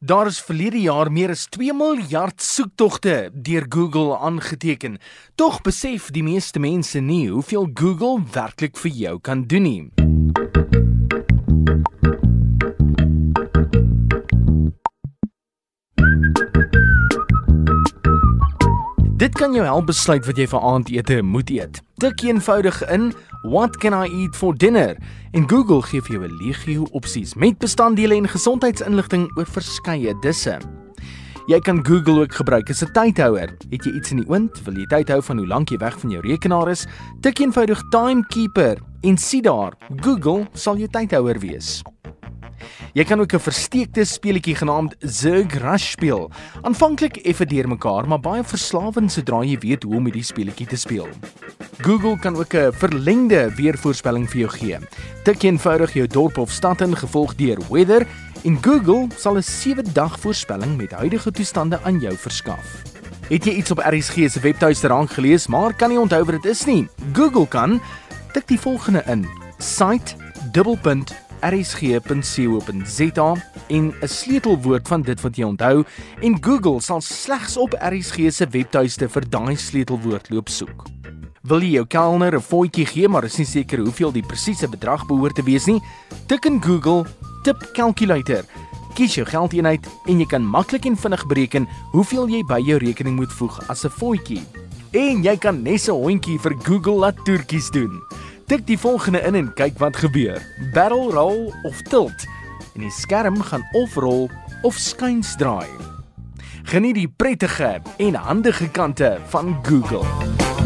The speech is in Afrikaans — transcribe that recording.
Daar is verlede jaar meer as 2 miljard soektogte deur Google aangeteken. Tog besef die meeste mense nie hoeveel Google werklik vir jou kan doen nie. Dit kan jou help besluit wat jy vir aandete moet eet. Tik eenvoudig in What can I eat for dinner? En Google gee vir jou 'n legio opsies met bestanddele en gesondheidsinligting oor verskeie disse. Jy kan Google ook gebruik as 'n tydhouer. Het jy iets in die oond, wil jy tyd hou van hoe lank jy weg van jou rekenaar is? Tik eenvoudig Timekeeper en sien daar, Google sal jou tydhouer wees. Jy kan ook 'n versteekte speletjie genaamd Zerg Rush speel. Aanvanklik effe deurmekaar, maar baie verslawend sodra jy weet hoe om hierdie speletjie te speel. Google kan ook 'n verlengde weervoorspelling vir jou gee. Tik eenvoudig jou dorp of stad in gevolg deur weather en Google sal 'n 7-dag voorspelling met huidige toestande aan jou verskaf. Het jy iets op RSG se webtuiste raak gelees, maar kan nie onthou wat dit is nie? Google kan tik die volgende in: site dubbelpunt rsg.co.za en 'n sleutelwoord van dit wat jy onthou en Google sal slegs op RSG se webtuiste vir daai sleutelwoord loop soek. Wil jy jou kelner 'n voetjie gee maar is nie seker hoeveel die presiese bedrag behoort te wees nie? Tik in Google tip calculator. Kies jou geldeenheid en jy kan maklik en vinnig bereken hoeveel jy by jou rekening moet voeg as 'n voetjie. En jy kan net 'n hondjie vir Google laat toertjies doen. Tik die volgende in en kyk wat gebeur. Barrel roll of tilt. En die skerm gaan of rol of skuins draai. Geniet die prettige en handige kante van Google.